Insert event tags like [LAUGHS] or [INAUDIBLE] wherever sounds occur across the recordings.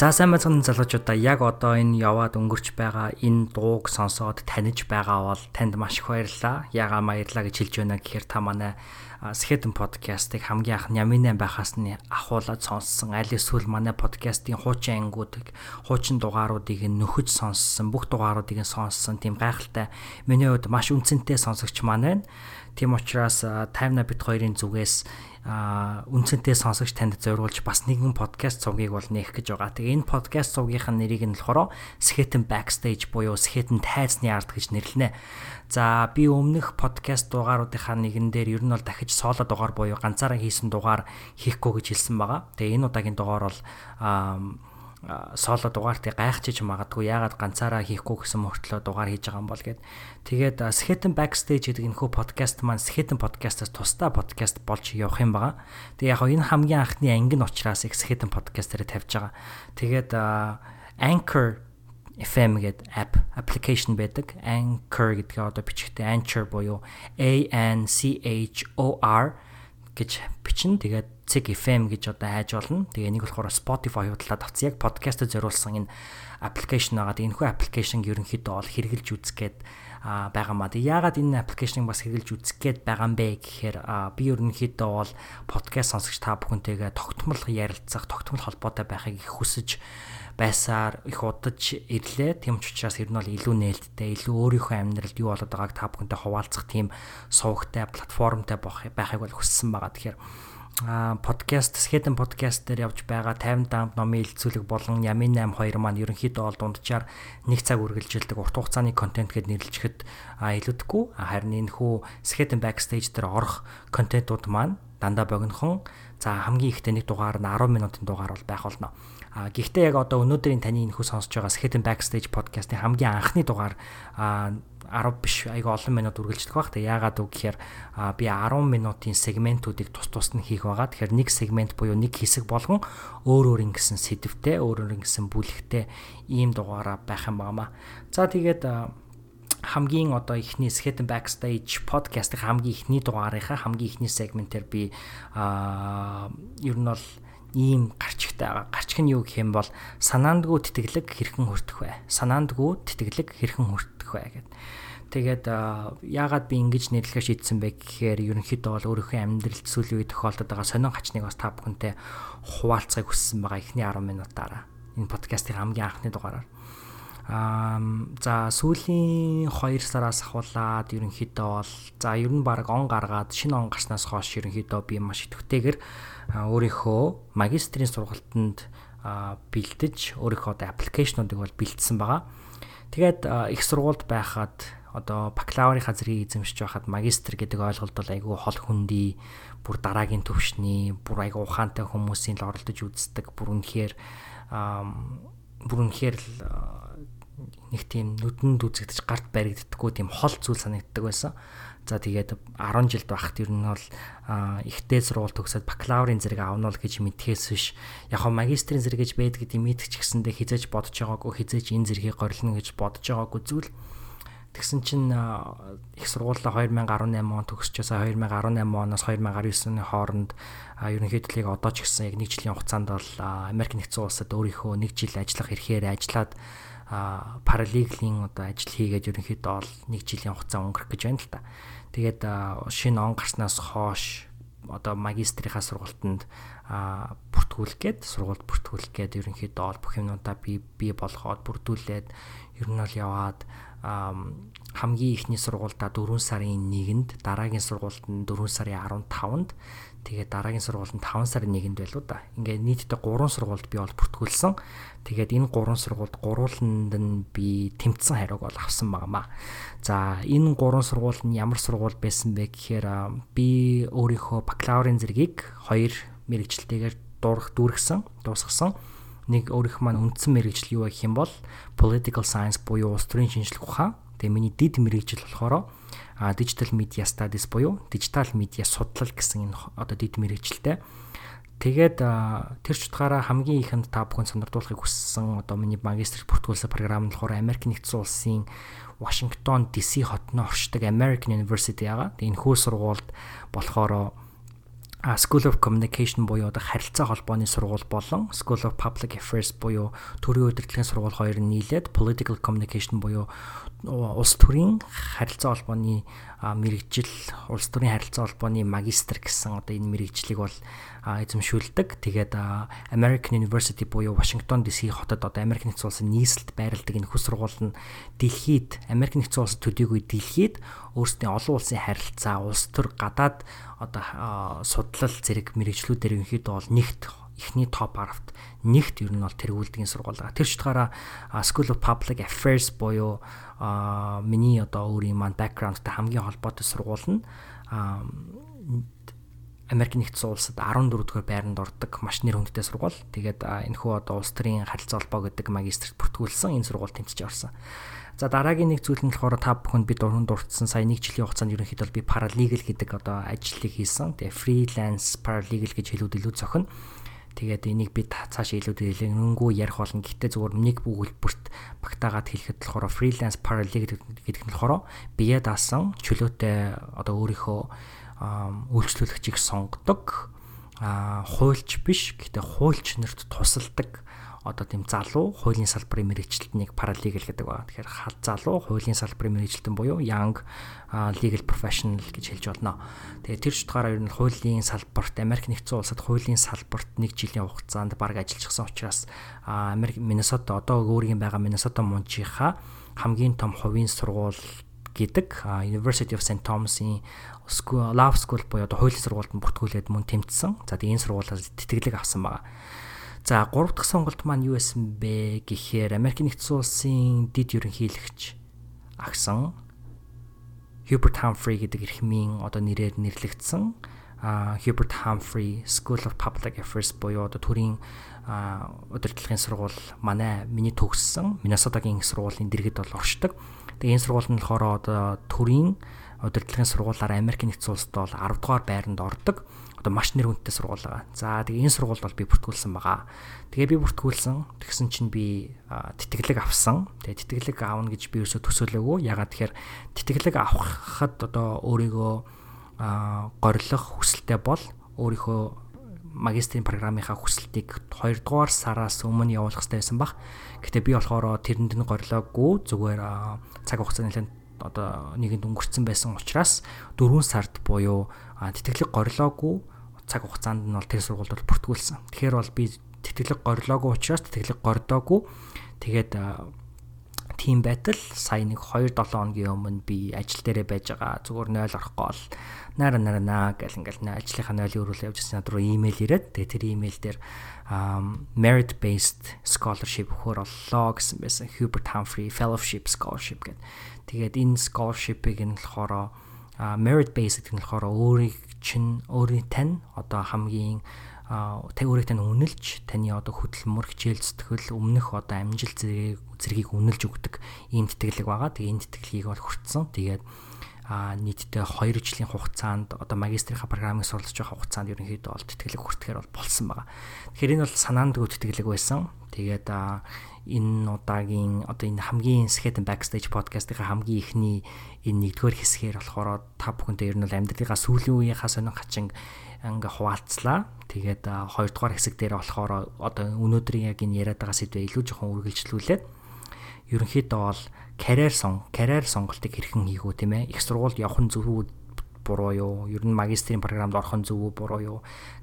За сайн байцгаана залуучуудаа яг одоо энэ яваад өнгөрч байгаа энэ дууг сонсоод таньж байгаа бол танд маш их баярлалаа. Ягаа баярлалаа гэж хэлж байна гэхээр та манай Skeleton podcast-ыг хамгийн анх Няминаа байхаас нь ахуулаад сонссон. Аль эсвэл манай podcast-ийн хуучин ангиудыг, хуучин дугааруудыг нөхөж сонссон, бүх дугааруудыг сонссон. Тийм гайхалтай миний хувьд маш үнцэнтэй сонсогч маань байна. Тийм учраас Time Nabit хоёрын зүгээс а үнцэнтэй сонсогч танд зориулж бас нэгэн подкаст цугийг бол нээх гэж байгаа. Тэгээ энэ подкаст цугийнхаа нэрийг нь болохоор Skeleton Backstage буюу Skeleton тайзны ард гэж нэрлэнэ. За би өмнөх подкаст дугааруудынхаа нэгэн дээр ер нь бол дахиж соло дугаар буюу ганцаараа хийсэн дугаар хийхгүй гэж хэлсэн байгаа. Тэгээ энэ удаагийн дугаар бол соло дугаартыг гайхчихж магадгүй яагаад ганцаараа хийхгүй гэсэн мөртлөө дугаар хийж байгаа юм бол гэд. Тэгээд Skeleton Backstage гэдэг энэхүү подкаст маань Skeleton podcast-аас тусдаа подкаст болж явах юм байгаа. Тэгээ яг энэ хамгийн анхны анги нь учраас Skeleton podcast-ээр тавьж байгаа. Тэгээд Anchor FM гэдэг app application байдаг. Anchor гэдгээ одоо бичгтээ Anchor буюу A N C H O R гэж бичнэ. Тэгээд Cig FM гэж одоо хайж болно. Тэгээ нэг болохоор Spotify хуудалдаа тавцсан яг подкастад зориулсан энэ аппликейшн байгаа. Энэхүү аппликейшн ерөнхийдөө бол хэрэгжилж үзгээд байгаа маа. Яагаад энэ аппликейшнийг бас хэрэгжилж үзэх гээд байгаа юм бэ гэхээр би ерөнхийдөө бол подкаст сонсогч та бүхэнтэйгээ тогтмол ярилцах, тогтмол холбоотой байхыг их хүсэж байсаар их удаж ирлээ. Тэм ч учраас ер нь бол илүү нээлттэй, илүү өөрийнхөө амьдралд юу болоод байгааг та бүхэнтэй хуваалцах тийм сувгтай, платформтой байхыг бол хүссэн байгаа. Тэгэхээр подкаст Skeleton podcast дээр явж байгаа 50 дамп номын илцүүлэг болон Ямин 8 2 маань ерөнхийдөө бол дунджаар нэг цаг үргэлжилдэг урт хугацааны контент гэд нэрлэжихэд илүүдгүй харин энэ хүү Skeleton backstage дээр орох контентууд маань дандаа богинохон за хамгийн ихтэй нэг дугаар нь 10 минутын дугаар бол байх болно. А гэхдээ яг одоо өнөөдрийн таны энэ хүү сонсож байгаа Skeleton backstage podcast-ийн хамгийн анхны дугаар 10 биш айгүй олон минут үргэлжлэх баг. Тэг яагаад үг гэхээр би 10 минутын сегментүүдийг тус тусд нь хийх байгаа. Тэгэхээр нэг сегмент буюу нэг хэсэг болгон өөр өөр ингэсэн сэдвтэй, өөр өөр ингэсэн бүлэгтэй ийм дугаараа байх юм байна. За тэгээд хамгийн одоо ихний Skeleton Backstage podcast-ийн хамгийн ихний дугаарынхаа хамгийн ихний сегментээр би аа ер нь бол ийм гарчигтай байгаа. Гарчиг нь юу гэх юм бол санаандгүй тэтгэлэг хэрхэн хүртэх вэ? Санаандгүй тэтгэлэг хэрхэн хүртэх вэ гэдэг. Тэгээд яагаад би ингэж нэрлэхээ шийдсэн бэ гэхээр ерөнхийдөө бол өөрийнхөө амьдралд сүүлийн үед тохиолдод байгаа сонин гачныг бас та бүхэнтэй хуваалцахыг хүссэн байгаа эхний 10 минутаараа. Энэ подкастын хамгийн анхны дугаараар. Аа за сүүлийн 2 сараас ахуулаад ерөнхийдөө бол за ер нь баг он гаргаад шинэ он гарснаас хойш ерөнхийдөө би маш идэвхтэйгээр өөрийнхөө магистрийн сургалтанд бэлдэж өөрийнхөө одоо аппликейшнуудыг бол бэлдсэн байгаа. Тэгээд их сургуульд байхад одоо бакалаврынхаа зэргийг эзэмшиж байхад магистр гэдэг ойлголт бол айгүй хол хүндий бүр дараагийн төвшний бүр айгүй ухаантай хүмүүсийн л оролдож үздэг бүр үнэхээр бүр үнэхээр нэг тийм нүдэнд үзэгдэж гарт баригддаггүй тийм хол зүйл санагддаг байсан. За тэгээд 10 жилд байхад ер нь бол ихтэй сургууль төгсөөд бакалаврын зэрэг авна л гэж мэдхээс биш. Яг хоо магистрийн зэрэг гэж байдаг гэдэг мэдчих гэсэндээ хизээж бодож байгаагүй хизээж энэ зэргийг горилно гэж бодож байгаагүй зүйл Тэгсэн чинь их сургуулаа 2018 он төгсчөөсөө 2018 оноос 2019 оны хооронд ерөнхийдөө яг одоо ч гэсэн яг нэг жилийн хугацаанд бол Америк нэгдсэн улсад өөрийнхөө нэг жил ажиллах эрхээр ажиллаад параллелийн одоо ажил хийгээд ерөнхийдөө бол нэг жилийн хугацаа өнгөрөх гэж байна л та. Тэгээд шинэ он гарснаас хойш одоо магистрийнхаа сургалтанд бүртгүүлэх гээд сургуульд бүртгүүлэх гээд ерөнхийдөө бол бүх юмудаа би би болгоод бүрдүүлээд ер нь бол яваад хамгийн ихний сургуультай 4 сарын 1-нд дараагийн сургуульд нь 4 сарын 15-нд тэгээд дараагийн сургууль нь 5 сарын 1-нд байлуу да. Ингээд нийтдээ 3 сургуульд би бол бүртгүүлсэн. Тэгээд энэ 3 сургуульд гурууланд нь би тэмцсэн хариуг бол авсан байнамаа. За энэ 3 сургууль нь ямар сургууль байсан бэ гэхээр би өөрийнхөө бакалаврын зэргийг 2 мэрэгчлэлтэйгээр дуурах дүүргсэн, дуусгасан нэг өөрийнх маань үндсэн мэрэгжил юу гэх юм бол political science буюу улс төрийн шинжилгээ ухаан. Тэгээ миний дид мэрэгжил болохоор а digital media studies буюу digital media судлал гэсэн энэ одоо дид мэрэгжилтэй. Тэгээд тэр ч утгаараа хамгийн ихэнд та бүхэн сонирдуулахыг хүссэн одоо миний магистрт бүртгүүлсэн програм нь болохоор Америк нэгдсэн улсын Вашингтон DC хотноо оршдог American University яга. Тэгээд энэ хүү сургуульд болохоор School of Communication буюу одоо харилцаа холбооны сургууль болон School of Public Affairs буюу төрийн удирдлагын сургууль хоёр нь нийлээд Political Communication буюу улс төрийн харилцаа холбооны мэрэгжил улс төрийн харилцаа холбооны магистр гэсэн одоо энэ мэрэгжлийг бол эзэмшүүлдэг. Тэгээд American University буюу Washington DC хотод одоо Америк нэгдсэн улсын нийслэлд байрладаг энэ хүс сургууль нь дэлхийд Америк нэгдсэн улсад төдийгүй дэлхийд өөрсдийн олон улсын харилцаа, улс төр гадаад одоо судлал зэрэг мэрэгжлүүдээр ерөнхийдөө бол нэгт эхний топ 10-т нэгт ер нь бол тэргүүлдгийн сургууль байгаа. Тэр чигтаараа School of Public Affairs буюу миний одоо өөрийн маань background-тай хамгийн холбоотой сургууль нь Америк нэгдсэн улсад 14 дугаар байранд ордог маш нэр хүндтэй сургууль. Тэгээд энэхүү одоо улс төрийн харилцаа холбоо гэдэг магистрт бүртгүүлсэн энэ сургууль тэмцэж орсон. За дараагийн нэг зүйл нь болохоор та бүхэнд би дуран дурдсан сая нэг жилийн хугацаанд ерөнхийдөө би paralegal гэдэг одоо ажлыг хийсэн. Тэгээ freelance paralegal гэж хэлүүд илүү зохино. Тэгээд энийг би цааш илүү дэлгэнгүй ярих болно. Гэхдээ зүгээр нэг өгүүлбэрт багтаагаад хэлэхэд болохоор freelance paralegal гэдэг нь болохоор бие даасан чөлөөтэй одоо өөрийнхөө үйлчлүүлэгчийг сонгодог а хуульч биш гэхдээ хуульч нарт тусалдаг одоо тийм залуу хуулийн салбарын мэрэгчлэлтнийг paralegal гэдэг байна. Тэгэхээр хал залуу хуулийн салбарын мэрэгчлэлтэн буюу young legal professional гэж хэлж болно. Тэгээ тэр чутгаараа ер нь хуулийн салбарт Америк нэгдсэн улсад хуулийн салбарт нэг жилийн хугацаанд баг ажиллажсэн учраас Америк Миннесота одоо өөрийн байгаа Миннесота мунчийнхаа хамгийн том хувийн сургууль гэдэг University of St Thomas-ийн School Law School буюу одоо хуулийн сургуульд бүртгүүлээд мөн тэмцсэн. За тэгээ энэ сургуулиас тэтгэлэг авсан байгаа. За 3 дахь сонголт маань юу байсан бэ гэхээр Америк нэгдсэн улсын дид ерөнхийлөгч агсан Hubert Humphrey гэдэг эрхмийн одоо нэрээр нэрлэгдсэн Hubert Humphrey School of Public Affairs буюу одоо төрийн удирдлагын сургууль манай миний төгссөн Миннесотагийн сургуулийн дэргэд бол оршдог. Тэгээ энэ сургууль нь болохоор одоо төрийн удирдлагын сургуулаараа Америк нэгдсэн улсад бол 10 дугаар байранд ордог одоо маш нэр хүндтэй сургууль байгаа. За тэгээ энэ сургуульд бол би бүртгүүлсэн байгаа. Тэгээ би бүртгүүлсэн. Тэгсэн чинь би тэтгэлэг авсан. Тэгээ тэтгэлэг аавна гэж би ерөөсөө төсөөлөөгүй. Ягаад тэгэхээр тэтгэлэг авахад одоо өөрийгөө горилох хүсэлтэй бол өөрийнхөө магистрийн програмынхаа хүсэлтийг 2 дугаар сараас өмнө явуулах хэрэгтэй байсан баг. Гэтэ би болохоор тэрэнд нь горилоогүй зүгээр цаг хугацааны нэлээд одоо нэгэнд өнгөрцөн байсан учраас 4 сард буюу тэтгэлэг горилоогүй цаг хугацаанд нь бол тэр сургуульд бол бүртгүүлсэн. Тэгэхээр бол би тэтгэлэг горилоогүй учраас тэтгэлэг гордоогүй. Тэгээд тийм байтал сая нэг 2 7 хоногийн өмнө би ажил дээрээ байж байгаа. Зүгээр 0 орохгүй бол нара нара наа гэл ингээл ажлынхаа 0-ийн өрөөлөө явж ирсэн надад руу имэйл ирээд тэгээ тэр имэйл дээр merit based scholarship өгөхөр боллоо гэсэн байсан. Hubert Humphrey Fellowship Scholarship гэдэг. Тэгээд энэ scholarship-ыг нь болохоор merit based гэх нь болохоор өөрийг чинь өөрийн тань одоо хамгийн тэг өөрийг тань үнэлж таны одоо хөдөлмөр хичээл зүтгэл өмнөх одоо амжилт зэрэг зэргийг үнэлж өгдөг ийм тэтгэлэг байгаа. Тэгээ энэ тэтгэлгийг бол хүртсэн. Тэгээд а нийтдээ 2 жилийн хугацаанд одоо магистрийнхаа програмыг суралцж байгаа хугацаанд ерөнхийдөө бол тэтгэлэг хүртэхээр бол болсон байгаа. Тэгэхээр энэ бол санаандгүй тэтгэлэг байсан. Тэгээд энэ удаагийн одоо энэ хамгийн Skate Backstage podcast-ийн хамгийн ихний энэ нэгдүгээр хэсгээр болохоор та бүхэнтэй ер нь бол амьдралынхаа сүүлийн үеийнхаа сонин хачин ингээ хуваалцлаа. Тэгээд хоёрдугаар хэсэг дээр болохоор одоо өнөөдрийн яг энэ яриад байгаа сэдвээ илүү жоохон үргэлжлүүлээд ерөнхийдөө бол карьер сон карьер сонголтыг хэрхэн хийх үү тийм ээ их сургуульд явах нь зөв буруу юу? Ер нь магистрийн програмд орох нь зөв үү буруу юу?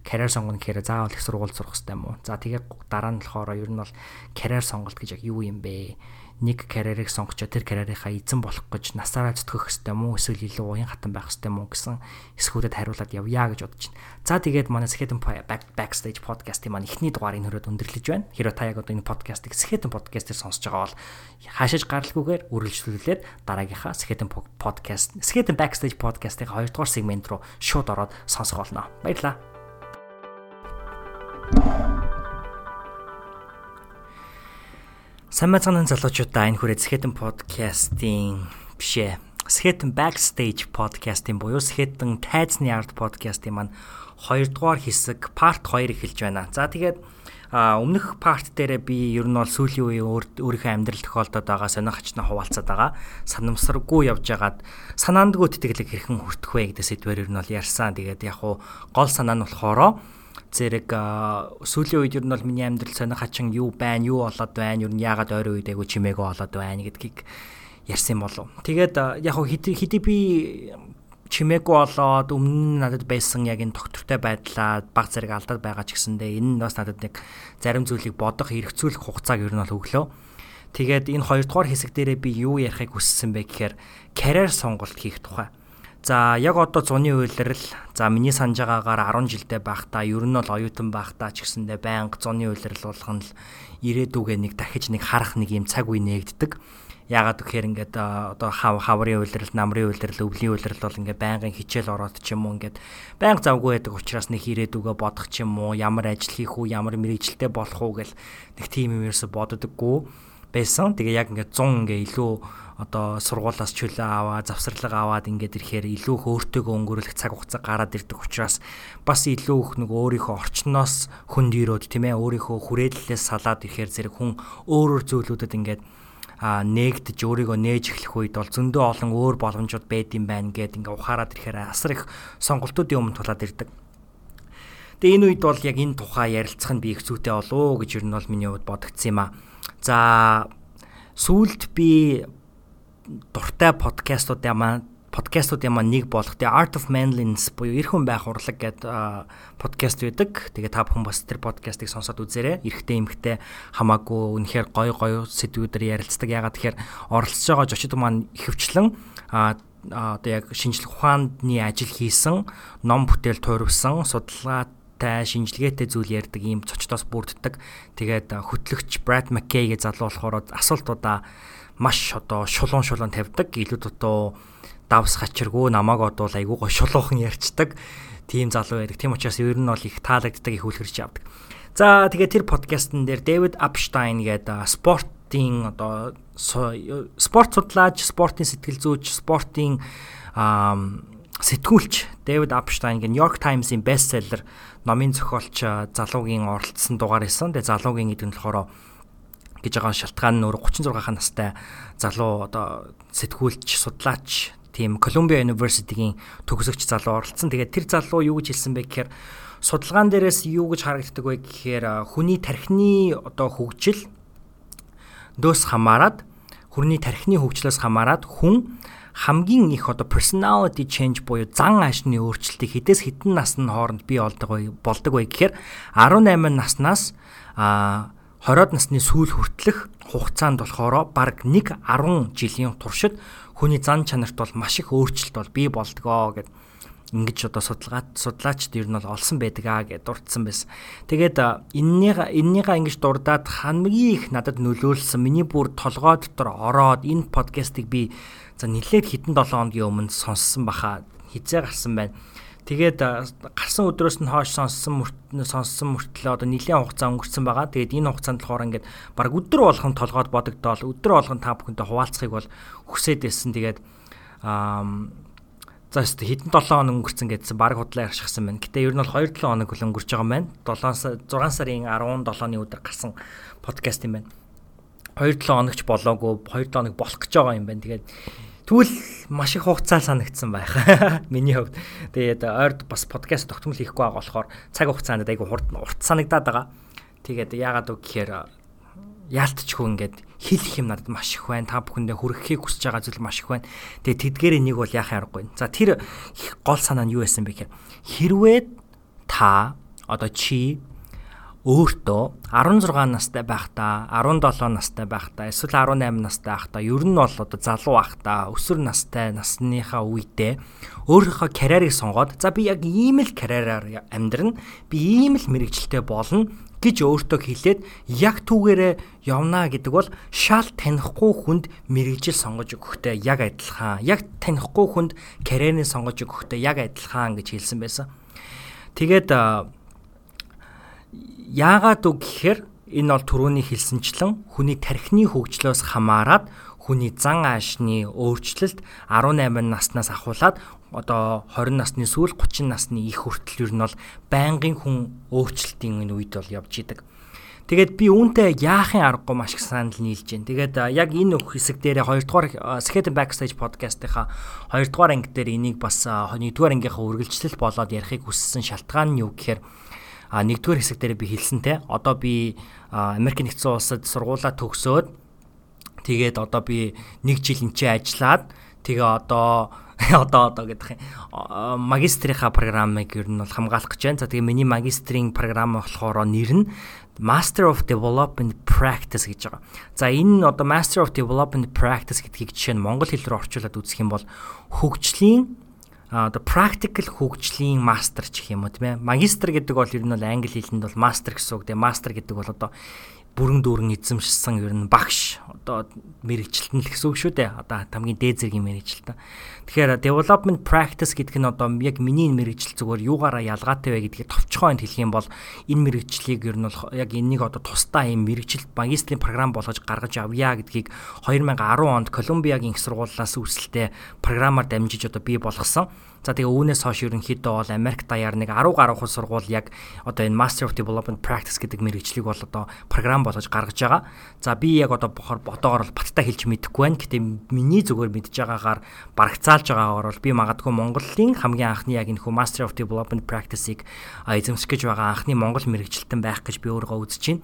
Карьер сонгоно гэхээр заавал их сургууль сурах хэрэгтэй юм уу? За тэгээ дараа нь болохоор ер нь бол карьер сонголт гэж яг юу юм бэ? Нэг карьерийг сонгочоо тэр карьерийнхаа эзэн болох гэж насаараа зүтгэх юм уу эсвэл илүү уян хатан байх юм уу гэсэн эсхүүдэд хариулаад явъя гэж бодож байна. За тэгээд манай Skeleton Backstage podcast-ийн маань эхний дугаарыг хөрөөд өндөрлөж байна. Хэрэв та яг одоо энэ podcast-ыг Skeleton podcast-ээр сонсож байгаа бол хаашиж гаралгүйгээр үргэлжлүүлээд дараагийнхаа Skeleton podcast Skeleton Backstage podcast-ийн 2 дугаар сегмент руу шууд ороод сонсох болно. Баярлалаа. Сайн мэцгааны залуучуудаа энэ хүрээ Зэхэтэн подкастын бишээ Skeleton Backstage podcast-ийн буюу Skeleton тайзны арт podcast-ийн маань 2 дугаар хэсэг part 2 эхэлж байна. За тэгээд өмнөх парт дээр би ер нь бол сүүлийн үеийн өөрийнхөө амьдрал тохиолдоод байгаа сонир хачнаа хуваалцаад байгаа. Санамсаргүй явж байгаад санаандгүй тэтгэлэг хэрхэн хүртэх вэ гэдэг сэдвээр ер нь бол ярьсан. Тэгээд яг гол санаа нь болохоро зэрэг сүүлийн үед ер нь бол миний амьдрал сонир хачин юу байна, юу болоод байна, ер нь яагаад ойрын үед айгу чимээгүй болоод байна гэдгийг ярьсан болов. Тэгээд яг хэдий хэдий би чимээгүй болоод өмнө нь надад байсан яг энэ доктортой байдлаа баг зэрэг алдаад байгаа ч гэсэндээ энэ нь бас надад нэг зарим зүйлийг бодох, эргцүүлэх хугацааг ер нь бол өглөө. Тэгээд энэ хоёрдугаар хэсэг дээрээ би юу ярихыг хүссэн бэ гэхээр карьер сонголт хийх тухай. За яг одоо зуны үйлрэл за миний санаж байгаагаар 10 жилдээ байхдаа ер нь бол оюутан байхдаа ч гэсэндээ байнга зуны үйлрэл болгоно л ирээдүгээ нэг дахиж нэг харах нэг юм цаг үе нээгддэг. Яагаад гэхээр ингээд одоо хав хаврын үйлрэл, намрын үйлрэл, өвлийн үйлрэл бол ингээд байнгын хичээл ороод ч юм уу ингээд байнга завгүй байдаг учраас нэг ирээдүгөө бодох ч юм уу, ямар ажил хийх үү, ямар мэрэгчлээ болох уу гэл нэг тийм юм ерөөсө боддоггүй байсан. Тэгээ яг ингээд 100 ингээд илүү одоо сургуулаас чөлөө аваа, завсарлага аваад ингээд ирэхээр илүү их өөртөөгөө өнгөрүүлэх цаг хугацаа гараад ирдэг учраас бас илүү их нэг өөрийнхөө орчноос хүнд ирөөд тийм ээ өөрийнхөө хүрээллээс салаад ирэхээр зэрэг хүн өөр өөр зүйлүүдэд ингээд а нээгдэж өөрийгөө нээж эхлэх үед бол зөндөө олон өөр боломжууд байд юм байна гэд ингээ ухаарад ирэхээр асар их сонголтуудын өмнө тулаад ирдэг. Тэгээ энэ үед бол яг энэ тухай ярилцах нь би их зүйтэй болов гэж ер нь бол миний хувьд бодогдсон юм а. За сүүлд би дуртай подкастуудын маань подкастуудын маань нэг болох The Art of Manliness буюу эр хүн байх урлаг гэдэг подкаст байдаг. Тэгээ та бүхэн бас тэр подкастыг сонсоод үзээрэй. Эрэгтэй эмэгтэй хамаагүй үнэхээр гоё гоё сэдвүүдээр ярилцдаг. Ягаад тэгэхээр оролцож байгаа зочид маань ихэвчлэн одоо яг шинжлэх ухааны ажил хийсэн, ном бүтээл туурвсан, судалгаатай шинжилгээтэй зүйл ярьдаг ийм зочдоос бүрддэг. Тэгээд хөтлөгч Brad McKay гэж залуу болохоор асуултуудаа маш одоо шулуун шулуун тавьдаг. Илүү дутуу давс хачиргүй намааг одуул айгүй гоо шулуухан ярьцдаг тийм залуу байдаг. Тийм учраас ер нь бол их таалагддаг их үлгэрч явдаг. За тэгээ тэр подкастн дээр Дэвид Апштайн гэдэг спортын одоо спорт судлаач, спортын сэтгэл зүйч, спортын сэтгүүлч Дэвид Апштайн гэн Нью-Йорк Таймс-ийн бестселлер номын зохиолч залуугийн оролцсон дугаар исэн. Тэгээ залуугийн гэдэг нь болохоор гэж байгаа шалтгаан нь өөр 36 настай залуу одоо сэтгүүлч, судлаач тийм Columbia University-гийн төгсөгч залуу оролцсон. Тэгээд тэр залуу юу гэж хэлсэн бэ гэхээр судалгаан дээрээс юу гэж харагддаг вэ гэхээр хүний тархины одоо хөгжил дөөс хамаарат хүний тархины хөгжлөөс хамаарат хүн хамгийн их одоо personality change буюу зан аашны өөрчлөлтийг хэдээс хэдэн насны хооронд бий болдог вэ болдог вэ гэхээр 18 наснаас а 20-од насны сүүл хүртэлх хугацаанд болохоор баг 1 10 жилийн туршид хүний зан чанарт бол маш их өөрчлөлт бол бий болдгоо гэд ингэж одоо судалгаат судлаачд ер нь бол олсон байдаг аа гэж дурдсан байсан. Тэгээд энэнийг эннийга ингэж дурдаад хамгийн их надад нөлөөлсөн миний бүр толгой дотор ороод энэ подкастыг би за нэлээд хитэн 7 хоногийн өмнө сонссон баха хизээ гарсан байна. Тэгээд гарсан өдрөөс нь хойш сонссон сонссон мөртлөө одоо нэлийн хугацаа өнгөрцөн байгаа. Тэгээд энэ хугацаанд болохоор ингээд баг өдөр болгон толгойд бодогдоол өдөр болгон та бүхэнтэй хуваалцахыг бол хүсээд байсан. Тэгээд аа За хэдэн 7 хоног өнгөрцөн гэдсэн баг худлаа яршихсан байна. Гэтэ ер нь бол 2-7 хоног хөл өнгөрч байгаа юм байна. 7 6 сарын 17-ны өдөр гарсан подкаст юм байна. 2-7 хоногч болоогүй 2 хоног болох гэж байгаа юм байна. Тэгээд Тэгвэл маш их хугацаа санагдсан байх. [LAUGHS] Миний хувьд. Тэгээд ойрд бас подкаст тогтмол хийхгүй байгаа болохоор цаг хугацаанд айгүй урт санагдаад байгаа. Тэгээд яагаад үг гэхээр яалтчгүй ингээд хэлэх юм надад маш их байна. Та бүхэндээ хүрэхийг хүсэж байгаа зүйл маш их байна. Тэгээд тэдгээрээ нэг бол яхаа аргагүй. За тэр гол санаа нь юу байсан бэ гэхээр хэрвээ та одоо чи өөртөө 16 настай байхдаа 17 настай байхдаа эсвэл 18 настай байхдаа ер нь бол одоо залуу байхдаа өсвөр настай насныхаа үедээ өөрийнхөө карьерийг сонгоод за би яг ийм л карьераар амьдрна би ийм л мэрэгчлээ болно гэж өөртөө хэлээд яг түүгээрээ явна гэдэг бол шал танихгүй хүнд мэрэгжил сонгож өгөхтэй яг адилхан. Яг танихгүй хүнд карьерийг сонгож өгөхтэй яг адилхан гэж хэлсэн байсан. Тэгээд Яагаад үг гэхээр энэ бол түрүүний хэлсэнчлэн хүний тархины хөгжлөөс хамаарат хүний зан аашны өөрчлөлт 18 наснаас ахуулаад одоо 20 насны сүүл 30 насны их хүртэл ер нь бол байнгын хүн өөрчлөлтийн үед бол явж идэг. Тэгээд би үүнтэй яахын аргагүй маш их санал нийлж байна. Тэгээд яг энэ хэсэг дээр 2 дугаар Skate Backstage podcast-ийнхаа 2 дугаар анги дээр энийг бас 1 дугаар ангийнхаа үргэлжлэл болоод ярихыг хүссэн шалтгаан нь юу гэхээр а нэгдүгээр хэсэг дээр би хэлсэн те одоо би Америк нэгдсэн улсад сургуулаа төгсөөд тэгээд одоо би нэг жил энчээ ажиллаад тэгээ одоо [LAUGHS] одоо одоо гэдэг юм магистрийнхаа программыг ер нь бол хамгаалах гэж байна. За тэгээ миний магистрийн програм болохоор нэр нь Master of Development Practice гэж байгаа. За энэ одоо Master of Development Practice гэдгийг жишээ нь монгол хэл рүү орчуулад үзэх юм бол хөгжлийн одоо practical хөгжлийн мастер ч гэх юм уу тийм ээ. Магистр гэдэг бол ер нь бол англи хэлэнд бол master гэсэн үг. Тэгээ master гэдэг бол одоо бүрэн дүүрэн эзэмшсэн ер нь багш одоо мэрэгчлэлтэн л гэсэн үг шүү дээ. Одоо хамгийн дээд зэргийн мэрэгчлэлтэн. Тэгэхээр development practice гэдэг нь одоо яг миний мэрэгжил зүгээр юугаараа ялгаатай вэ гэдгийг товчхойнд хэлэх юм бол энэ мэрэгчлийг ер нь бол яг энэнийг одоо тусдаа юм мэрэгжил магистрийн програм болгож гаргаж авъя гэдгийг 2010 онд Колумбиагийн их сургуулиас үүсэлтэй програмаар дамжиж одоо бий болгосон. За тэгээ үүнээс хойш ерөнхийдөө бол Америк даяар нэг 10 гаруй хол сургууль яг одоо энэ Master of Development Practice гэдэг мэрэгжлийг бол одоо програм болгож гаргаж байгаа. За би яг одоо бохор ботоогоор бол баттай хэлж мэдэхгүй байна. Гэтэ миний зүгээр мэдж байгаагаар барагцаалж байгаагаар бол би магадгүй Монголын хамгийн анхны яг энэ хүү Master of Development Practice-ийг эзэмших гэж байгаа анхны монгол мэрэгчлэлтэн байх гэж би өөрөө үзэж байна.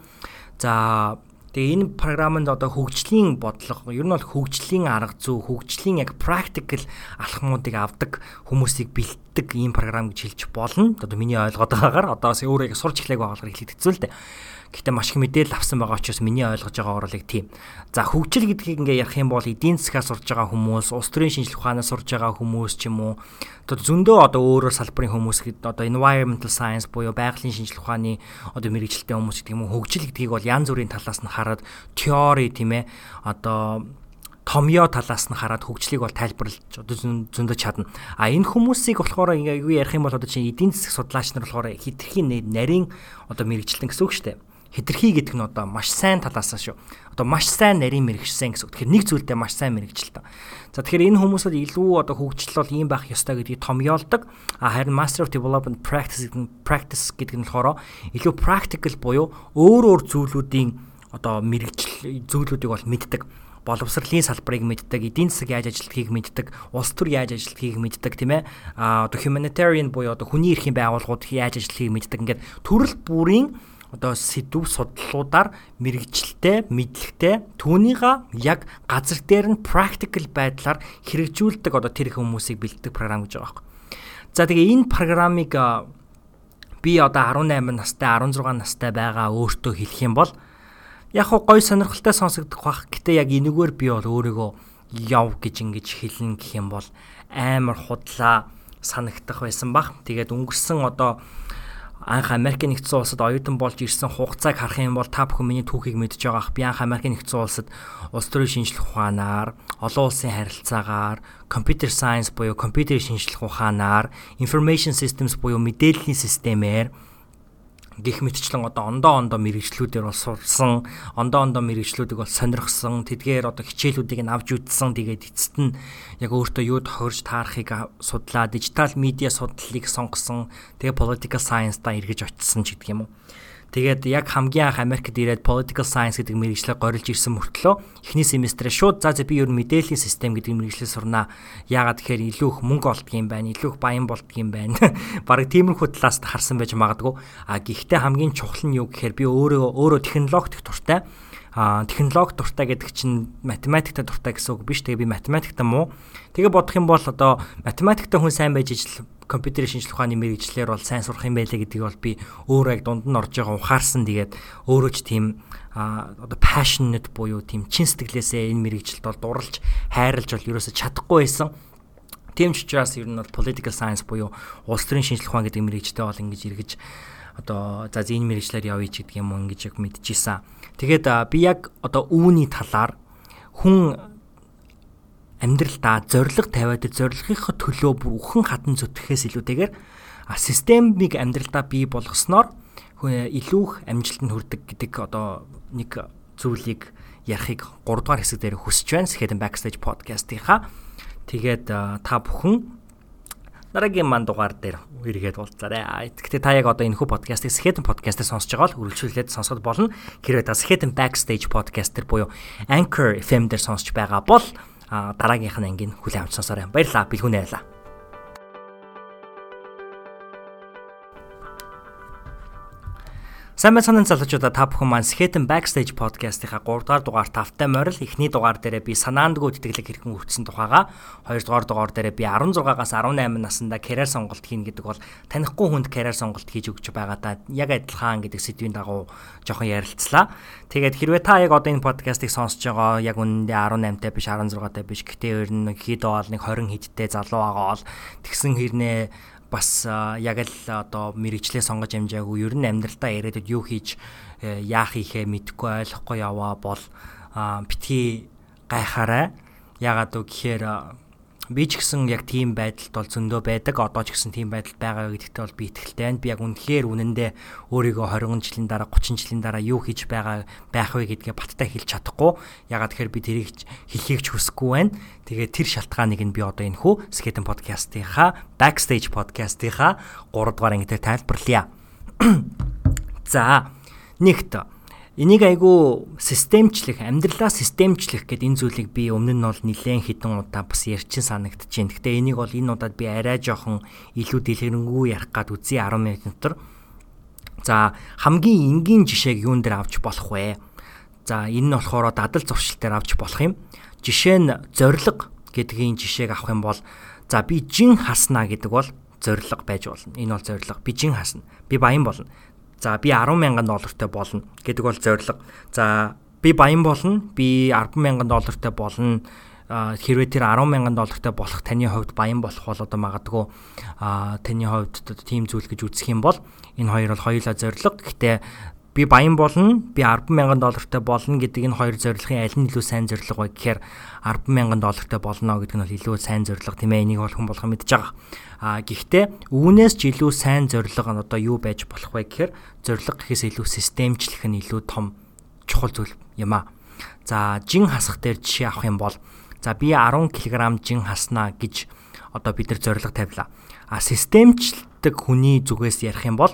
За Тэгээ энэ програмд одоо хөгжлийн бодлого, ер нь бол хөгжлийн арга зүй, хөгжлийн яг practical алхмуудыг авдаг хүмүүсийг бэлтдэг ийм програм гэж хэлж болно. Одоо миний ойлгоод байгаагаар одоо өөрөө сурч эхлэх байгаагаар хэлээд хэцүү л дээ. Гэхдээ маш их мэдээлэл авсан байгаа учраас миний ойлгож байгаа оруулыг тийм. За хөгжил гэдгийг ингээ ярих юм бол эдийн засгаас сурж байгаа хүмүүс, улс төрийн шинжилгээ ухаанаас сурж байгаа хүмүүс ч юм уу. Одоо зөндөө одоо өөрөөр салбарын хүмүүс гэдэг одоо environmental science буюу байгалийн шинжилгээ ухааны одоо мэрэгчлэлтэй хүмүүс гэдэг юм уу. Хөгжил гэдгийг бол янз бүрийн талаас нь хараад теори тийм ээ. Одоо томьёо талаас нь хараад хөгжлийг бол тайлбарлаж одоо зөндөө чадна. А энэ хүмүүсийг болохоор ингээ юу ярих юм бол одоо чинь эдийн засаг судлаач нар болохоор хитрхийн нарийн одоо мэрэгчлэн гэсэн үг шүү дээ хэтэрхий гэдэг нь одоо маш сайн талаасаа шүү. Одоо маш сайн нарийн мэрэгчсэн гэсэн үг. Тэгэхээр нэг зүйлдээ маш сайн мэрэгчлээ. За тэгэхээр энэ хүмүүсд илүү одоо хөгжил бол ийм байх ёстой гэдгийг томьёолдог. А харин Master of Development Practice practice гэдэг нь болохоор илүү practical буюу өөр өөр зүйлүүдийн одоо мэрэгжил зүйлүүдийг бол мэддэг боловсролын салбарыг мэддэг, эдийн засаг яаж ажилтгийг мэддэг, улс төр яаж ажилтгийг мэддэг тийм ээ. А одоо humanitarian буюу одоо хүний эрхийн байгууллагууд яаж ажилтгийг мэддэг. Ингээд төрөл бүрийн одоо сэдв судлалуудаар мэрэгчлээ, мэдлэгтэй түүнийга яг газар дээр нь practical байдлаар хэрэгжүүлдэг одоо тэр хүмүүсийг бэлддэг програм гэж байгаа байхгүй. За тэгээ энэ програмыг би одоо 18 настай, 16 настай байгаа өөртөө хэлэх юм бол яг гой сонирхолтой сонсогдох бах. Гэтэ яг энэгээр би бол өөрийгөө яв гэж ингэж хэлнэ гэх юм бол амар худлаа санагдах байсан бах. Тэгээд өнгөрсөн одоо анх Америк нэгдсэн улсад оюутан болж ирсэн хугацааг харах юм бол та бүхэн миний түүхийг мэдж байгаах. Би анх Америк нэгдсэн улсад улс төрийн шинжилгээ ухаанаар, олон улсын харилцаагаар, computer science буюу компьютерийн шинжилгээ ухаанаар, information systems буюу мэдээллийн системээр гих мэтчлэн одоо ондоо ондоо мэрэгчлүүдээр бол сурсан, ондоо ондоо мэрэгчлүүдийг бол сонирхсон, тэдгээр одоо хичээлүүдийг нь авч үзсэн. Тэгээд эцэст нь яг өөртөө юу тохирж таарахыг судлаа, дижитал медиа судлалыг сонгосон. Тэгээ political science та эргэж очисон ч гэдэг юм уу. Тэгээд яг хамгийн анх Америкт ирээд political science гэдэг мэрэгчлээ горилж ирсэн мөртлөө эхний семестрээ шууд за за би ер нь мэдээллийн систем гэдэг мэрэгчлээ сурнаа. Яагаад тэгэхээр илүү их мөнгө олдгийм байна, илүү их баян болдгийм байна. [LAUGHS] Бараг тиймэрхүү талаас нь харсан байж магадгүй. А гэхдээ хамгийн чухал нь юу гэхээр би өөрөө өөрөө технологид дуртай а технологи дуртай гэдэг чинь математикта дуртай гэсэн үг биш. Тэгээ би математикта муу. Тэгээ бодох юм бол одоо математикта хүн сайн байж ижил компьютерийн шинжилгээ ухааны мэрэгчлэр бол сайн сурах юм байлээ гэдгийг бол би өөрөө яг дунд нь орж байгаа ухаарсан. Тэгээд өөрөө ч тийм одоо passionate буюу тийм чин сэтгэлээсээ энэ мэрэгчлэлд бол дурлж хайрлж бол ерөөсө чадахгүй байсан. Тийм ч учраас ер нь бол political science буюу улс төрийн шинжилгээ ухаан гэдэг мэрэгчтэй бол ингэж эргэж одоо за энэ мэрэгчлэр явъя ч гэдэг юм уу ингэж яг мэдчихсэн. Тэгээд би яг одоо үүний талаар хүн амьдралдаа зориг тавиад зорилгынхоо төлөө бүр үхэн хатан зүтгэхээс илүүтэйгээр системийг амьдралдаа бий болгосноор илүү амжилтанд хүрдэг гэдэг одоо нэг зүйлийг ярихыг 3 дугаар хэсэг дээр хүсэж байна. Skeleton Backstage podcast-ийнхаа. Тэгээд та бүхэн дараагийн ман дугаар дээр эргээд уулзаарай. Гэхдээ та яг одоо энэ хүү подкастыг Skeleton podcast-ыг сонсож байгаа бол үргэлжлүүлээд сонсоход болно. Хэрвээ та Skeleton Backstage podcast дээр буюу Anchor FM дээр сонсож байгаа бол дараагийнх нь ангийн хүлээн авч сонсоорой. Баярлалаа. Бэлгүүнээ байлаа. Сайн байцгаана залуучуудаа та бүхэн маань Skeleton Backstage podcast-ийнхаа 3 дугаар дугаар тавтай морил эхний дугаар дээрээ би санаандгүй тэтгэлэг хэрхэн өртсөн тухайга 2 дугаар дугаар дээрээ би 16-аас 18 наснда карьер сонголт хийн гэдэг бол танихгүй хүнд карьер сонголт хийж өгч байгаадаа яг адилхан гэдэг сэдвийн дагуу жоохон ярилцлаа. Тэгээд хэрвээ та яг одоо энэ подкастыг сонсож байгаа яг үнэндээ 18-тай биш 16-тай биш гэтээ ер нь хэд бол нэг 20 хэдтэй залуу байгаа бол тэгсэн хэрнээ бас яг л одоо мэрэгчлээ сонгож амжаагүй ер нь амьдралдаа яриад юу хийж э, яах ихээ мэдэхгүй ойлгохгүй яваа бол битгий гайхаарай. Ягаад үг гэхээр би ч гэсэн яг тийм байдалд бол зөндөө байдаг. Одоо ч гэсэн тийм байдал байгаа гэдэгтээ бол би итгэлтэй байна. Би яг үнэхээр үнэндээ өөрийгөө 20 жилийн дараа 30 жилийн дараа юу хийж байгаа байх вэ гэдгээ баттай хэлж чадахгүй. Ягаад тэгэхээр би тэрийг хэлхийг ч хүсэхгүй байна. Тэгээд тэр шалтгааныг нь би одоо энэ хүү Skeleton podcast-ийнхаа Backstage podcast-ийнхаа 3 дугаар ангитаар тайлбарлая. [CLEARS THROAT] За, нэгт Энийг айгүй системчлэх, амьдралаа системчлэх гэдэг энэ зүйлийг би өмнө нь бол нэлээд хитэн удаа бас ярьчин санагдаж байна. Гэхдээ энийг бол энэ удаад би арай жоохон илүү дэлгэрэнгүй ярих гад үзье 10 минут дотор. За хамгийн энгийн жишээг юун дээр авч болох вэ? За энэ нь болохоор дадал зуршил дээр авч болох юм. Жишээ нь зориг гэдгийн жишээг авах юм бол за би жин хаснаа гэдэг бол зориг байж болно. Энэ бол зориг. Би жин хасна. Би баян болно. За би 10 мянган доллартай болно гэдэг бол зорилго. За би баян болно. Би 10 мянган доллартай болно. Хэрвээ тэр 10 мянган доллартай болох таны хувьд баян болох бол одоо магадгүй таны хувьд тийм зүйл гэж үзэх юм бол энэ хоёр бол хоёулаа зорилго. Гэхдээ би баян болно, би 10 мянган доллартай болно гэдэг энэ хоёр зорилгын аль нь илүү сайн зорилго вэ гэхээр 10 мянган доллартай болно гэдэг нь бол илүү сайн зорилго тийм ээ энийг бол хүн болгон мэдж байгаа. А гэхдээ үүнээс ч илүү сайн зорилго нь одоо юу байж болох вэ гэхээр зорилго гэхээс илүү системчлэх нь илүү том чухал зүйл юм а. За жин хасах дээр жишээ авах юм бол за би 10 кг жин хаснаа гэж одоо бид нар зорилго тавилаа. А системчлдэг хүний зүгээс ярих юм бол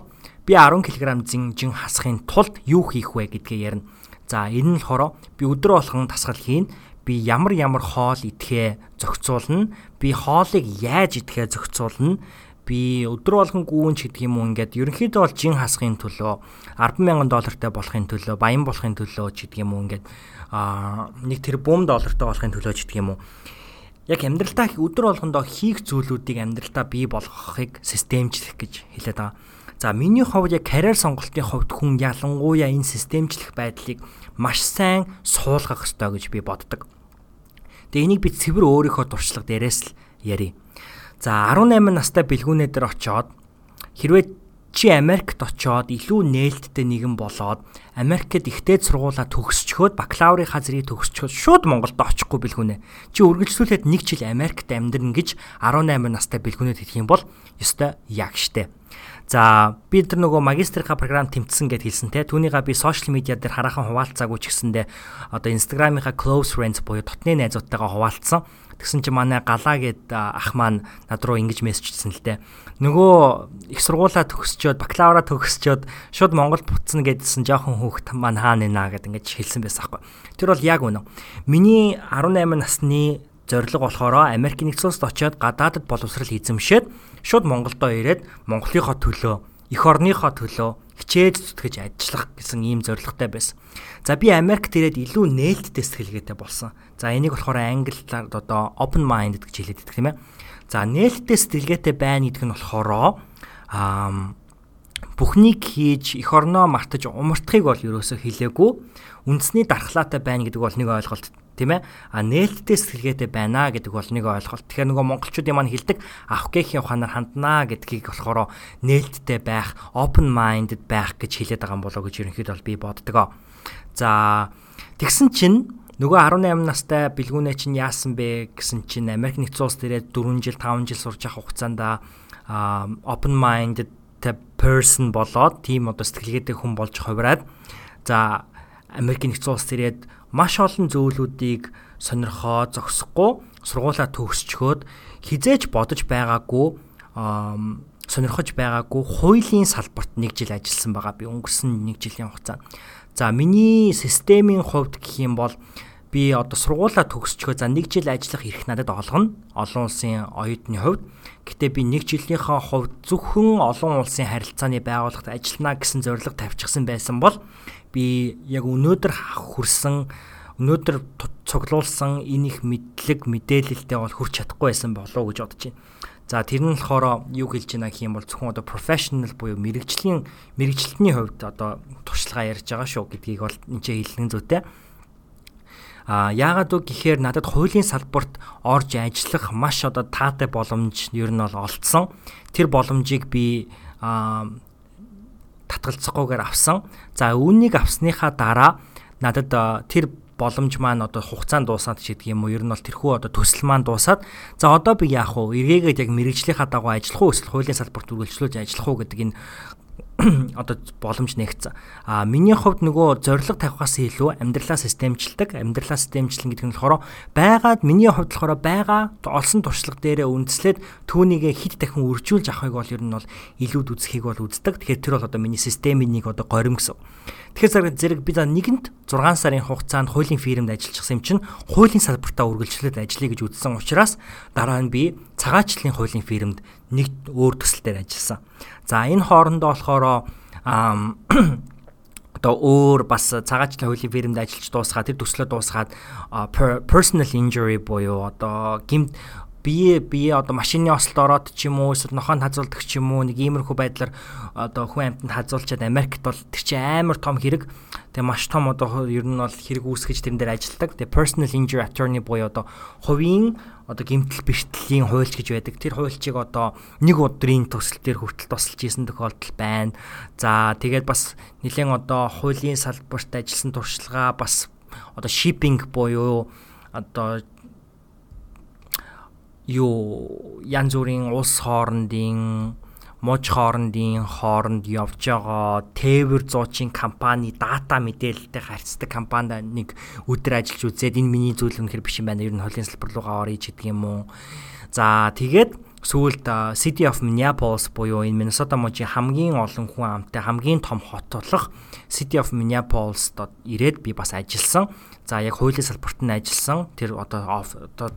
би 10 кг жин хасахын тулд юу хийх вэ гэдгээ ярина. За энэ нь болохоор би өдрө болгон дасгал хийн. Би ямар ямар хоол идэхээ зохицуулна. Би хоолыг яаж идэхээ зохицуулна. Би өдрө болгон гүүн ч гэдэг юм уу ингээд ерөнхийдөө бол жин хасахын төлөө 100000 доллартай болохын төлөө баян болохын төлөө ч гэдэг юм уу ингээд аа нэг тэрбум доллартай болохын төлөө ч гэдэг юм уу яг амьдралдаа өдөр болгондоо хийх зүйлүүдийг амьдралдаа бий болгохыг системчлэх гэж хэлээд байгаа. За миний хувьд яг карьер сонголтын хувьд хүн ялангуяа энэ системчлэх байдлыг маш сайн суулгах ёстой гэж би боддог. Тэгээ энийг би цэвэр өөрийнхөө туршлага дээрээс л ярив. За 18 настай бэлгүүнээ дээр очоод хэрвээ чи Америкт очоод илүү нээлттэй нэгэн болоод Америкт ихтэй сургуулаа төгсчхөөд бакалаврынхаа зэрэг төгсчхөөд шууд Монголд очихгүй бэлгүнэ. Чи үргэлжлүүлээд нэг жил Америкт амьдрна гэж 18 настай бэлгүнэд хэлэх юм бол ёстой яг штэ. За би тэр нөгөө магистрийнхаа програм тэмцсэн гэд хэлсэн те. Түүнийга би сошиал медиа дээр хараахан хуваалцаагүй ч гэсэндээ одоо Instagram-ийнхаа close friends буюу дотны найзуудтайгаа хуваалцсан. Тэгсэн чи манай галаа гэд ах маань над руу ингэж мессежлсэн л дээ. Нөгөө их сургуулаа төгсчөөд бакалавра төгсчөөд шууд Монголд буцна гэдсэн жоохон хүүхэд маань хаана нэ гэд ингэж хэлсэн байсан аахгүй. Тэр бол яг үнэн. Миний 18 насны зориг болохоор Америк нэгдсэн улсад очиод гадаадд боловсрал эзэмшээд шууд Монголдоо ирээд Монголынхоо төлөө, эх орныхоо төлөө хичээж зүтгэж ажиллах гэсэн ийм зорилготой байсан. За би Америкт ирээд илүү нээлттэй сэтгэлгээтэй болсон. За энийг болохоор англиар одоо open minded гэж хэлээд байдаг тийм ээ. За нээлттэй сэтгэлгээтэй байна гэдэг нь болохоор аа бүхнийг хийж эх орноо мартаж умартахыг бол ерөөсөө хэлээгүй. Үндэсний дархлаатай байна гэдэг бол нэг ойлголт тийм ээ а нээлттэй сэтгэлгээтэй байна гэдэг бол нэг ойлголт. Тэгэхээр нөгөө монголчуудын маань хэлдэг авах гэхийн ухаанаар ханднаа гэдгийг болохоор нээлттэй байх, open minded байх гэж хэлээд байгаа юм болоо гэж ерөнхийдөө би боддгоо. За тэгсэн чинь нөгөө 18 настай бэлгүүнээ чинь яасан бэ гэсэн чинь Америк нэгдсэн улс дээрээ 4 жил 5 жил сурч явах хугацаанд open minded person болоод тийм одоо сэтгэлгээтэй хүн болж хувираад за Америк нэгдсэн улс ирээд маш олон зөвлөдүүдийг сонирхоо зогсохгүй сургуулаа төгсчхөөд хизээж бодож байгаагүй сонирхож байгаагүй хуулийн салбарт нэг жил ажилласан байгаа би өнгөрсөн нэг жилийн хугацаанд. За миний системийн хувьд гэх юм бол би одоо сургуулаа төгсчхөө за нэг жил ажиллах эрх надад олгоно. Олон улсын оюутны хувьд. Гэтэ би нэг жилийнхаа хувьд зөвхөн олон улсын харилцааны байгууллагт ажиллана гэсэн зорилго тавьчихсан байсан бол би яг өнөөдөр хүрсэн өнөөдөр цуглуулсан энэ их мэдлэг мэдээлэлтэй бол хүрч чадахгүй байсан болов уу гэж бодож байна. За тэр нь болохоор юу хэлж байна гэх юм бол зөвхөн одоо professional буюу мэрэгжлийн мэрэгчлэлтний хувьд одоо туршлага ярьж байгаа шүү гэдгийг бол энэ ч хэлнэ зүйтэй. А яагаад үг гэхээр надад хуулийн салбарт орж ажиллах маш одоо таатай боломж ер нь бол олцсон. Тэр боломжийг би а татгалзахгүйгээр авсан. За үүнийг авсныхаа дараа надад тэр боломж маань одоо хугацаанд дуусаад ч гэдэг юм уу ер нь бол тэрхүү одоо төсөл маань дуусаад за одоо би яах вэ эргээгээд яг мэрэгжлийнхаа дагуу ажиллах уу эсвэл хуулийн салбарт үргэлжлүүлж ажиллах уу гэдэг энэ [COUGHS] одоо боломж нэгцэн. А миний хувьд нөгөө зориг тавихаас илүү амьдралаа системчилдэг, амьдралаа системчлэн гэдэг нь болохоор байгаад миний хувьд болохоор байгаа олсон туршлага дээрээ үндэслээд түүнийг хит дахин үржүүлж авахыг бол ер нь бол илүүд үзхийг бол үздэг. Тэгэхээр тэр бол одоо миний системийн нэг одоо горим гэсэн. Тэгэхээр зэрэг би за нэгэнт 6 сарын хугацаанд хуулийн фирмд ажиллажсэн юм чинь хуулийн салбартаа үргэлжлүүлээд ажиллая гэж үзсэн учраас дараа нь би цагаачлалын хуулийн фирмд нэг өөр төсөл дээр ажилласан. За энэ хоорондоо болохоор [CLEARS THROAT] одоо өөр бас цагаачлалын хуулийн фирмд ажиллаж дуусгаад тэр төслөө дуусгаад personal injury буюу одоо гимт бие бие одоо машины ослт ороод ч юм уу эсвэл нохоонд хазуулдаг ч юм уу нэг иймэрхүү байдлаар одоо хүн амьтанд хазуулчаад Америкт бол тэр чинь амар том хэрэг тэгээ маш том одоо ер нь бол хэрэг үүсгэж тэрэн дээр ажилладаг тэгээ personal injury attorney буюу одоо хувийн одоо гимтэл бэртлийн хуульч гэж байдаг. Тэр хуульчийг одоо нэг өдрийн төсөл дээр хүртэл тусалж исэн тохиолдол байна. За тэгээд бас нэлээд одоо хуулийн салбарт ажилласан туршлагаа бас одоо shipping буюу одоо юу янз бүрийн улс хоорондын муж хоорондын хооронд явж байгаа тээвэр зуучийн компани дата мэдээлэлтэй харьцдаг компанид нэг өдөр ажиллаж үзээд энэ миний зүйл үнэхэр биш юм байна. Ер нь холын салбар руугаа орё гэдэг юм уу. За тэгээд сүүлд City of Minneapolis буюу энэ Minnesota мужийн хамгийн олон хүн амтай хамгийн том хот болох City of Minneapolis-д ирээд би бас ажилласан. За яг хуулийн салбарт нь ажилласан. Тэр одоо одоо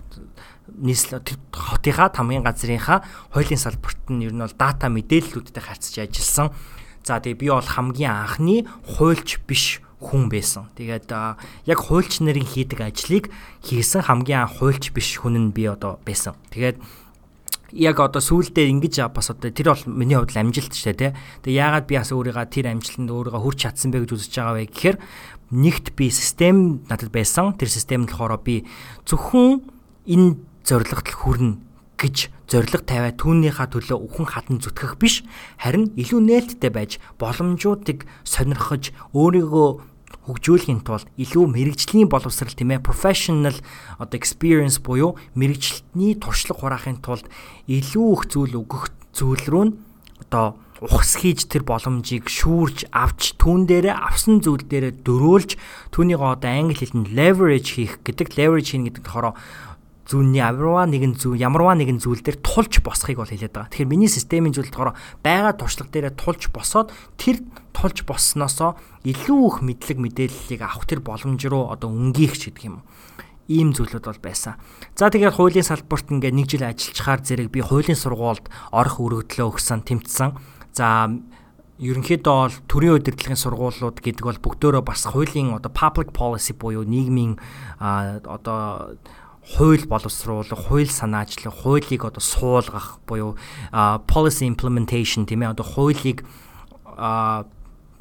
нийслэл хотынхаа хамгийн газрынхаа хуулийн салбарт нь ер нь бол дата мэдээллүүдтэй харьцаж ажилласан. За тэгээ би бол хамгийн анхны хуульч биш хүн байсан. Тэгээд яг хуульч нарын хийдэг ажлыг хийсэн хамгийн анх хуульч биш хүн нь би одоо байсан. Тэгээд яг одоо сүулдэ ингэж бас одоо тэр бол миний хувьд амжилт ч тий. Тэгээ яагаад би бас өөрийгөө тэр амжилтанд өөрийгөө хүрч чадсан бэ гэж үзэж байгаа вэ гэхээр нэгт би систем надад байсан. Тэр систем нь болохоор би зөвхөн энэ зоригт хүрнэ гэж зориг тавиад түүнийхээ төлөө үхэн хатан зүтгэх биш харин илүү нээлттэй байж боломжуудыг сонирхож өөрийгөө хөгжүүлэхийн тулд илүү мэрэгжлийн боловсрал тийм ээ professional одоо experience буюу мэрэгчлэлтний туршлага хураахын тулд илүү их зүйл өгөх зүйл рүү нь одоо ухс хийж тэр боломжийг шүүрж авч түүн дээрээ авсан зүйл дээрээ дөрөөлж түүнийг одоо англи хэлэнд leverage хийх гэдэг leverage хийнэ гэдэг болохоор зүүнний ямарваа нэгэн зүйл ямарваа нэгэн зүйл дээр тулж босхийг бол хэлээд байгаа. Тэгэхээр миний системийн зүйл болохоор байгаа туршлага дээрээ тулж босоод тэр тулж боссноосоо илүү их мэдлэг мэдээллийг авах тэр боломж руу одоо өнгийх ч гэдэг юм ийм зүйлүүд бол байсан. За тэгээд хуулийн салбарт ингээд нэг жил ажиллачаар зэрэг би хуулийн сургуульд орох өргөдлөө өгсөн, тэмцсэн. За ерөнхийдөө бол төрийн удирдлагын сургуулиуд гэдэг бол бүгдөө бас хуулийн одоо public policy буюу нийгмийн одоо хууль боловсруулах, хууль санаачлах, хуулийг одоо суулгах буюу policy implementation тийм ээ одоо хуулийг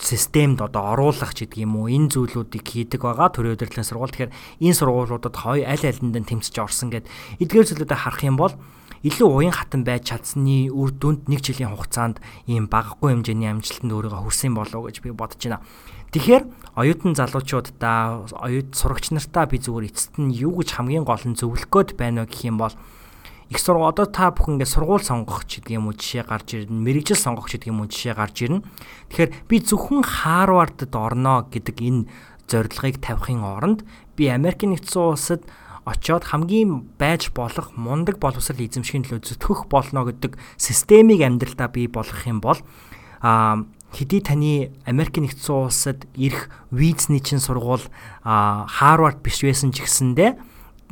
системд одоо оруулах ч гэдэг юм уу энэ зүйлүүдийг хийдэг байгаа төрийн удирдлагын сургууль. Тэгэхээр энэ сургуулиудад хоёр аль алинд нь тэмцэж орсон гэд эдгээр зүйлүүдээ харах юм бол илүү уян хатан байж чадсны үр дүнд нэг жилийн хугацаанд ийм багагүй хэмжээний амжилтанд өөрийгөө хүрсэн болов гэж би бодож байна. Тэгэхээр оюутан залуучуудаа оюут сурагч нартаа би зүгээр эцэст нь юу гэж хамгийн гол нь зөвлөх гээд байна гэх юм бол их сургууль одоо та бүхэн ингээд сургууль сонгох ч гэдэг юм уу жишээ гарч ирнэ мэрэгжил сонгох ч гэдэг юм уу жишээ гарч ирнэ тэгэхээр би зөвхөн Харвардд орно гэдэг энэ зорилгыг тавихын оронд би Америкийн нэгдсэн улсад очоод хамгийн байж болох мундаг боловсрал эзэмшихийн төлөө зүтгэх болно гэдэг системийг амьдралдаа бий болгох юм бол а хэдий таны Америк нэгдсэн улсад ирэх визний чинь сургууль Харвард биш байсан ч гэсэндэ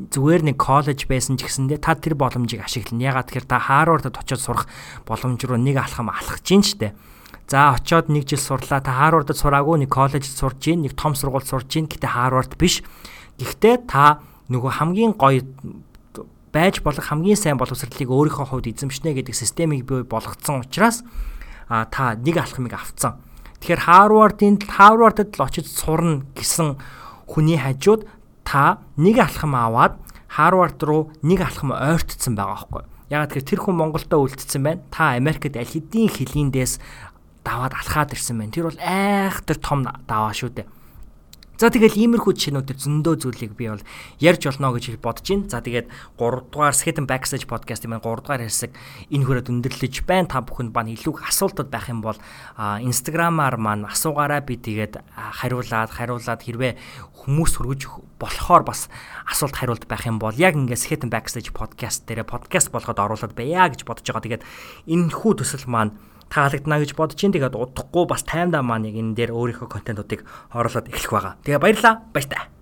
зүгээр нэг коллеж байсан ч гэсэндээ та тэр боломжийг ашиглана. Ягаад тэгэхээр та Харвардд очиод сурах боломж руу нэг алхам алхаж гин штэ. За очиод нэг жил сурлаа. Та Харвардд сураагүй нэг коллежид сурж гин, нэг том сургуульд сурж гин. Гэтэ Харвард биш. Гэхдээ та нөгөө хамгийн гоё байж болох хамгийн сайн боловсролыг өөрийнхөө хувьд эзэмшнэ гэдэг системийг бий болгоцсон учраас а та нэг алхмыг авцсан. Тэгэхээр Харвардын Харвардд л очиж сурна гэсэн хүний хажууд та нэг алхам аваад Харвард руу нэг алхам ойртсон байгаа байхгүй. Ягаад гэхээр тэр хүн Монголдо үлдсэн байна. Та Америкт аль хэдийн хилийндээс даваад алхаад ирсэн байна. Тэр бол айхтар том даваа шүү дээ. За тэгэл иймэрхүү жишээнүүдээр зөндөө зүйлийг би бол ярьж болно гэж бодож байна. За тэгээд 3 дугаар Skeleton Backstage podcast юм 3 дугаар хэсэг энэ хүрээд өндөрлөж байна. Та бүхэнд бан илүү асуултууд байх юм бол Instagram-аар маань асуугаарай. Би тэгээд хариулаад хариулаад хэрвээ хүмүүс хүргэж болохоор бас асуулт хариулт байх юм бол яг ингээд Skeleton Backstage podcast дээрээ podcast болгоод оруулаад байя гэж бодож байгаа. Тэгээд энэ хүү төсөл маань таалагдана гэж бодож ин тэгээд удахгүй бас таймдаа маань яг энэ дээр өөрийнхөө контентуудыг оруулаад эхлэх байгаа. Тэгээ баярлалаа. Баяртай.